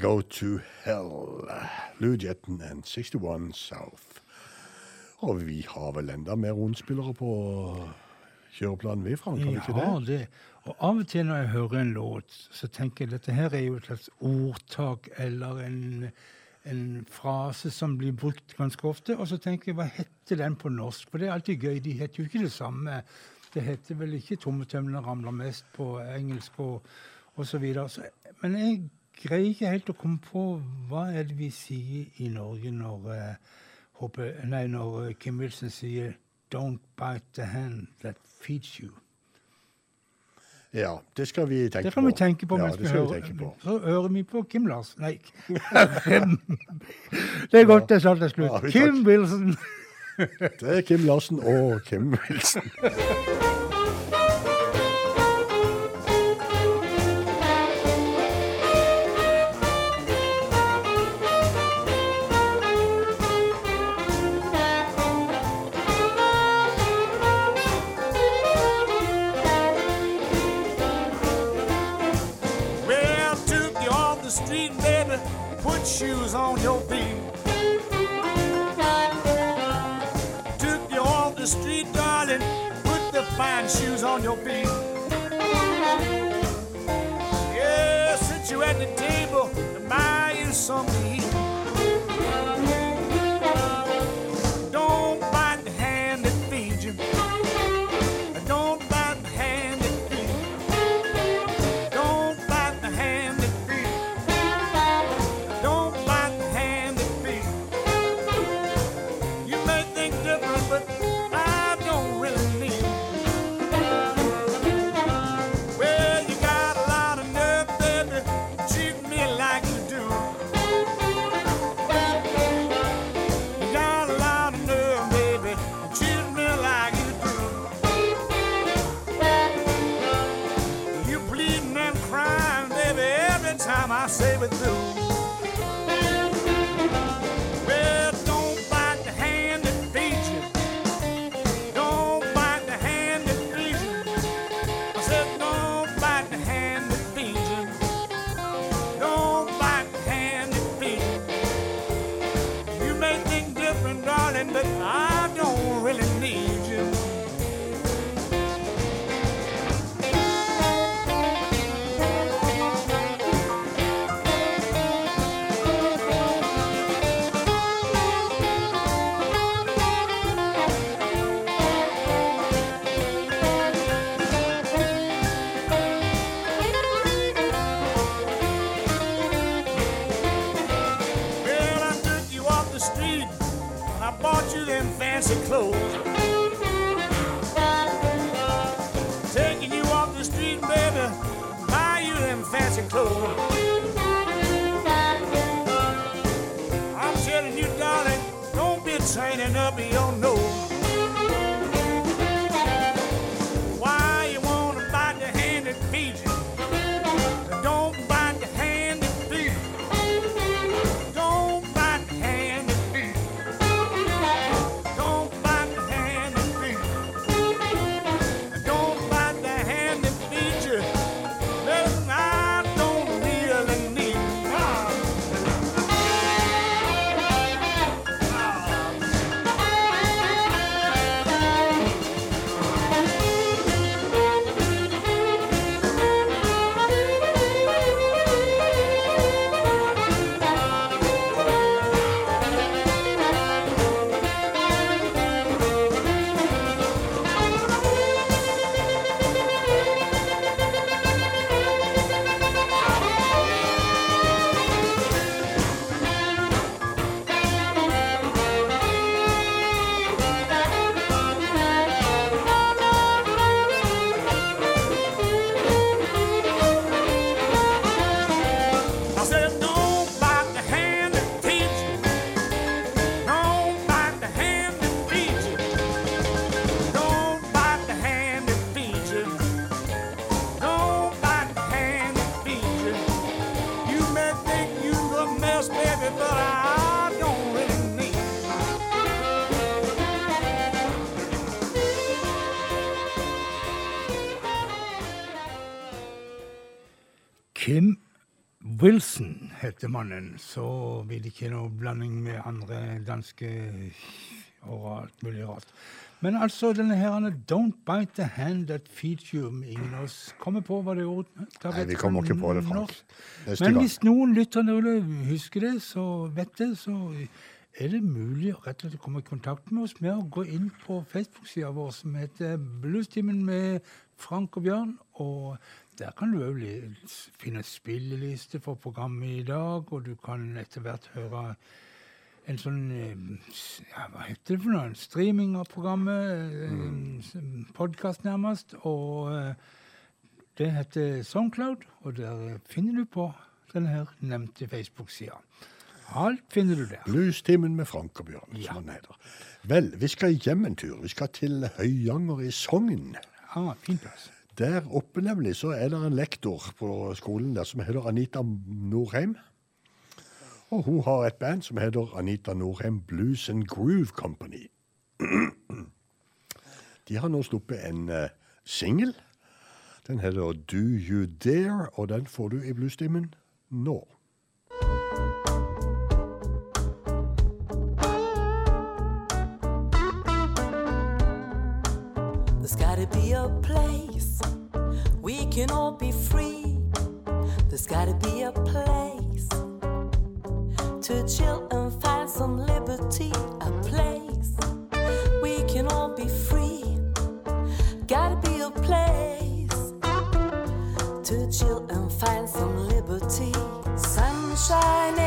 E: Go To Hell?
A: Lou and 61 South. Og vi har vel enda mer rundspillere på kjøreplanen, vi, Frank? Har vi ikke
B: Ja,
A: det?
B: det. Og av og til når jeg hører en låt, så tenker jeg dette her er jo et slags ordtak eller en, en frase som blir brukt ganske ofte. Og så tenker jeg, hva heter den på norsk? For det er alltid gøy. De heter jo ikke det samme. Det heter vel ikke 'Tommetømmene ramler mest' på engelsk og, osv. Men jeg greier ikke helt å komme på hva er det vi sier i Norge når, uh, nei, når eh, Kim Wilson sier 'Don't bite the hand that feeds you'.
A: Ja, det skal vi tenke på.
B: Det kan vi tenke på mens
A: ja,
B: vi
A: skal
B: hører.
A: vi på.
B: Så hører vi på Kim Larsen. Nei. det er godt det sa til slutt.
A: Ja,
B: Kim Wilson.
A: Det er Kim Larsen og Kim Wilson.
J: shoes on your feet. Took you off the street, darling. Put the fine shoes on your feet.
B: Kim Wilson heter mannen. Så blir det ikke noe blanding med andre danske og alt mulig rart. Men altså, denne her Don't bite the hand that feeds you. Ingen av oss kommer på hva det ordet
A: Nei, vi kommer ikke på det,
B: når.
A: Frank.
B: Men hvis noen lytter husker det, så vet det, så er det mulig å rett og slett komme i kontakt med oss med å gå inn på Facebook-sida vår som heter Bluestimen med Frank og Bjørn. Og der kan du òg finne spilleliste for programmet i dag, og du kan etter hvert høre en sånn eh, ja, Hva heter det for noe? En streaming av programmet. Mm. Podkast, nærmest. Og eh, det heter Soundcloud, og der finner du på denne her nevnte Facebook-sida. Alt finner du der.
A: Bluestimen med Frank og Bjørn,
B: Ja.
A: som han heter. Vel, vi skal hjem en tur. Vi skal til Høyanger i Sogn.
B: Ah, fin plass.
A: Der oppe nemlig så er det en lektor på skolen der som heter Anita Norheim. Og hun har et band som heter Anita Norheim Blues and Groove Company. De har nå sluppet en uh, singel. Den heter Do You Dare, og den får du i bluestimen nå.
C: There's gotta be a place we can all be free. There's gotta be a place to chill and find some liberty. A place we can all be free. Gotta be a place to chill and find some liberty. Sunshine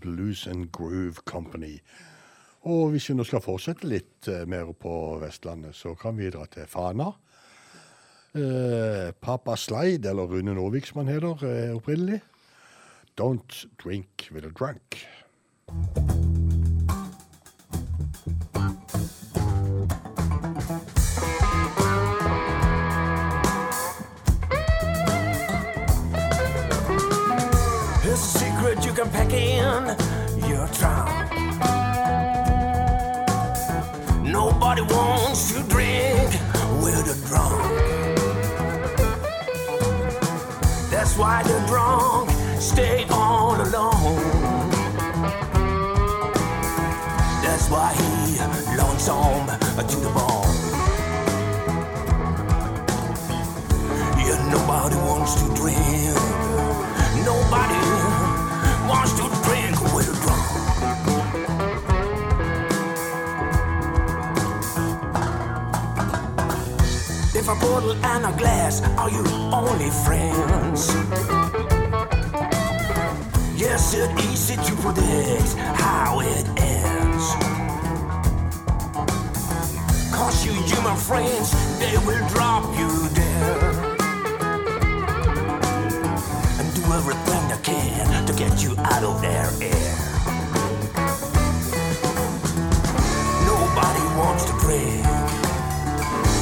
A: Blues and Groove Company. Og hvis vi nå skal fortsette litt eh, mer på Vestlandet, så kan vi dra til Fana. Eh, Papa Slide, eller Rune Nåvik som han heter eh, opprinnelig. Don't Drink With A Drunk.
K: You can pack in your trunk. Nobody wants to drink with a drunk. That's why the drunk stay all alone. That's why he lonesome to the bone. Yeah, nobody wants to drink. Nobody If a bottle and a glass are you only friends. Yes, it's easy to predict how it ends. Cause you human friends, they will drop you there. And do everything they can to get you out of their air. Nobody wants to drink.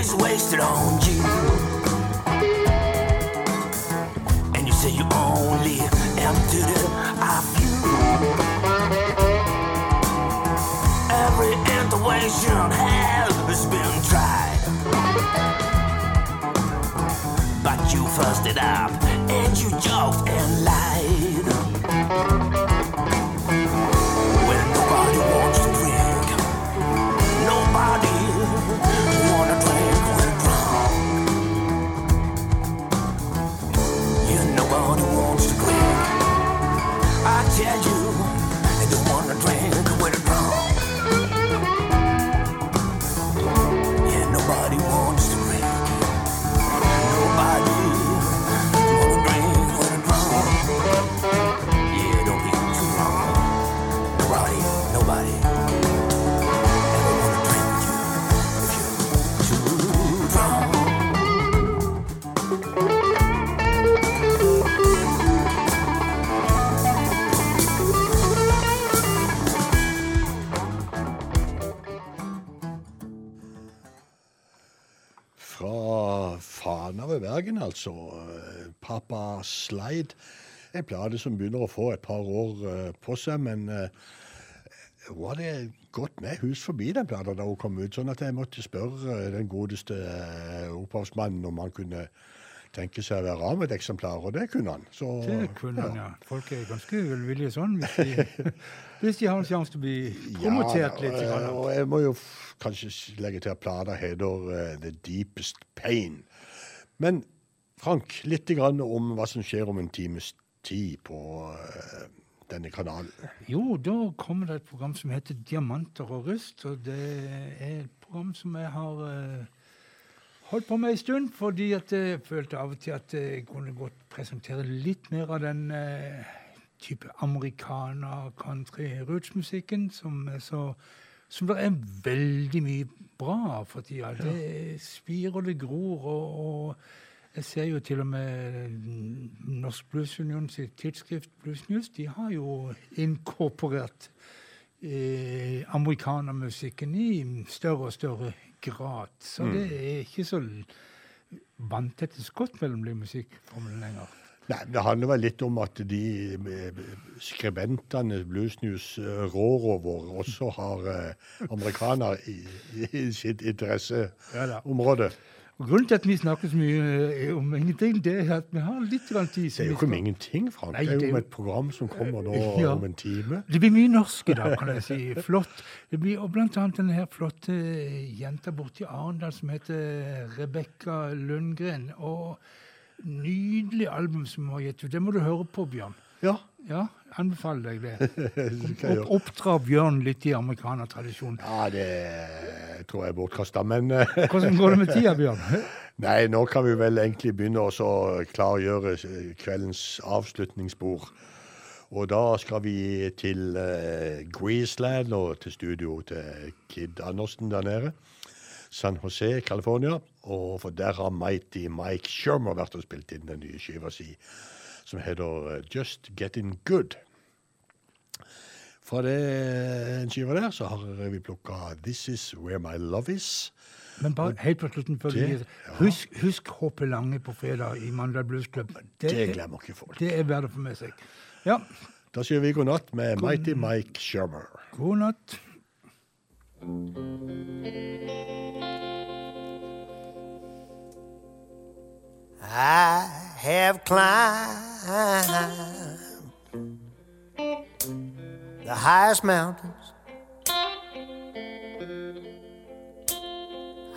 K: is wasted on you. And you say you only emptied it of you. Every intuition has been tried. But you fussed it up and you joked and lied.
A: Altså. Eh, Papa Slide. En plate som begynner å få et par år eh, på seg, men eh, hun hadde gått med hus forbi den plata da hun kom ut, sånn at jeg måtte spørre den godeste opphavsmannen om han kunne tenke seg å være av med et eksemplar, og det kunne han. Så,
B: Det kunne han, ja. Folk er ganske velvillige sånn hvis de, hvis de har en sjanse til å bli promotert litt.
A: Ja,
B: grann.
A: og jeg må jo kanskje legge til at plata heter uh, The Deepest Pain. Men Frank, litt grann om hva som skjer om en times tid på eh, denne kanalen.
B: Jo, da kommer det et program som heter Diamanter og rust. Og det er et program som jeg har eh, holdt på med en stund, fordi jeg følte av og til at jeg kunne godt presentere litt mer av den eh, type americana, country, rootsmusikken som er så som det er veldig mye bra av for tida. Det spirer og det gror, og, og jeg ser jo til og med Norsk Blues Union sitt tidsskrift Blues News, de har jo inkorporert eh, amerikanermusikken i større og større grad. Så det er ikke så vanntette skott mellom de musikkformene lenger.
A: Nei, Det handler vel litt om at de eh, skribentene Blues News eh, rår over, også har eh, amerikanere i, i sitt
B: Ja
A: interesseområde.
B: Og Grunnen til at vi snakker så mye eh, om ingenting, det er at vi har litt grann tid.
A: Det er jo ikke om ingenting, Frank.
B: Nei,
A: det er jo om et program som kommer nå
B: Ja.
A: om en time.
B: Det blir mye norsk i dag, kan jeg si. Flott. Det blir og blant annet denne her flotte jenta borti Arendal som heter Rebekka Lundgren. Og nydelig album som hun har gitt ut. Det må du høre på, Bjørn.
A: Ja,
B: Ja, anbefaler deg det. Opp, oppdra Bjørn litt i amerikanertradisjon.
A: Ja, det tror jeg er bortkasta, men eh,
B: Hvordan går det med tida, Bjørn?
A: Nei, nå kan vi vel egentlig begynne å så klargjøre eh, kveldens avslutningsspor. Og da skal vi til uh, Greaseland og til studio til Kid Andersen der nede. San Jose, California. Og for der har Mighty Mike Shermer vært og spilt inn den nye skiva si, som heter eh, Just Getting Good. Fra det, en skiva der så har vi plukka This Is Where My Love Is.
B: Men bare helt på slutten før
A: Det-
B: gir Husk, husk Håpe Lange på fredag i Mandal Blues Club.
A: Det
B: det
A: glemmer ikke folk.
B: Det er verdt å få med seg. Ja,
A: Da sier vi god natt med Mighty Mike Shermer.
B: god natt.
L: I have climbed the highest mountains.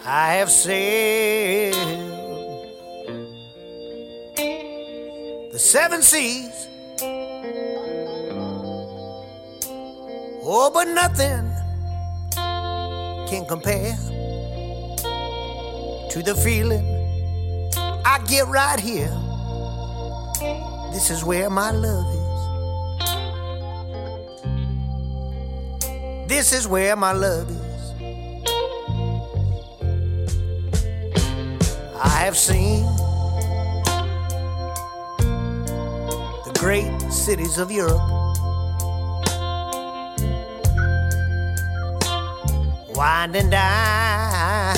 L: I have sailed the seven seas. Oh, but nothing can compare to the feeling I get right here. This is where my love is. This is where my love is. I have seen the great cities of Europe. Winding down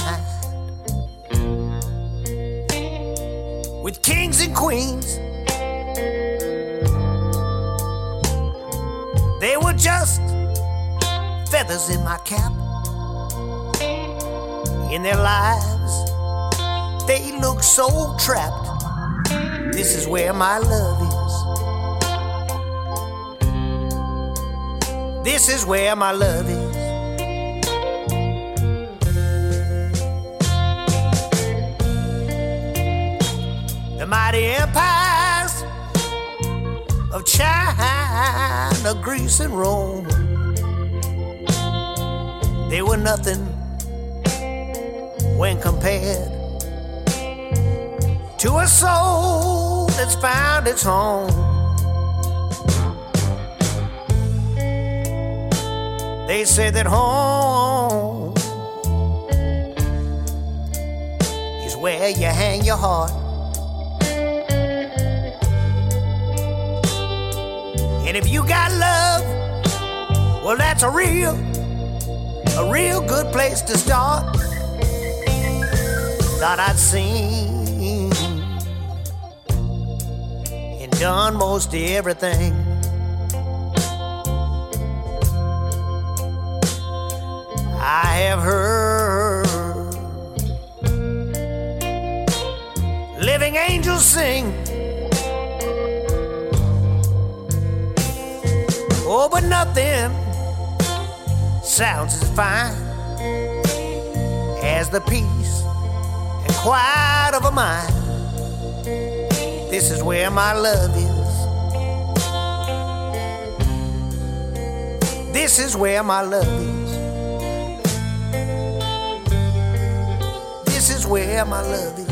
L: with kings and queens. They were just feathers in my cap. In their lives, they look so trapped. This is where my love is. This is where my love is. the mighty empires of China, Greece, and Rome. They were nothing when compared to a soul that's found its home. They say that home is where you hang your heart. And if you got love, well, that's a real, a real good place to start. Thought I'd seen and done most everything. I have heard living angels sing. Oh, but nothing sounds as fine as the peace and quiet of a mind. This is where my love is. This is where my love is. This is where my love is.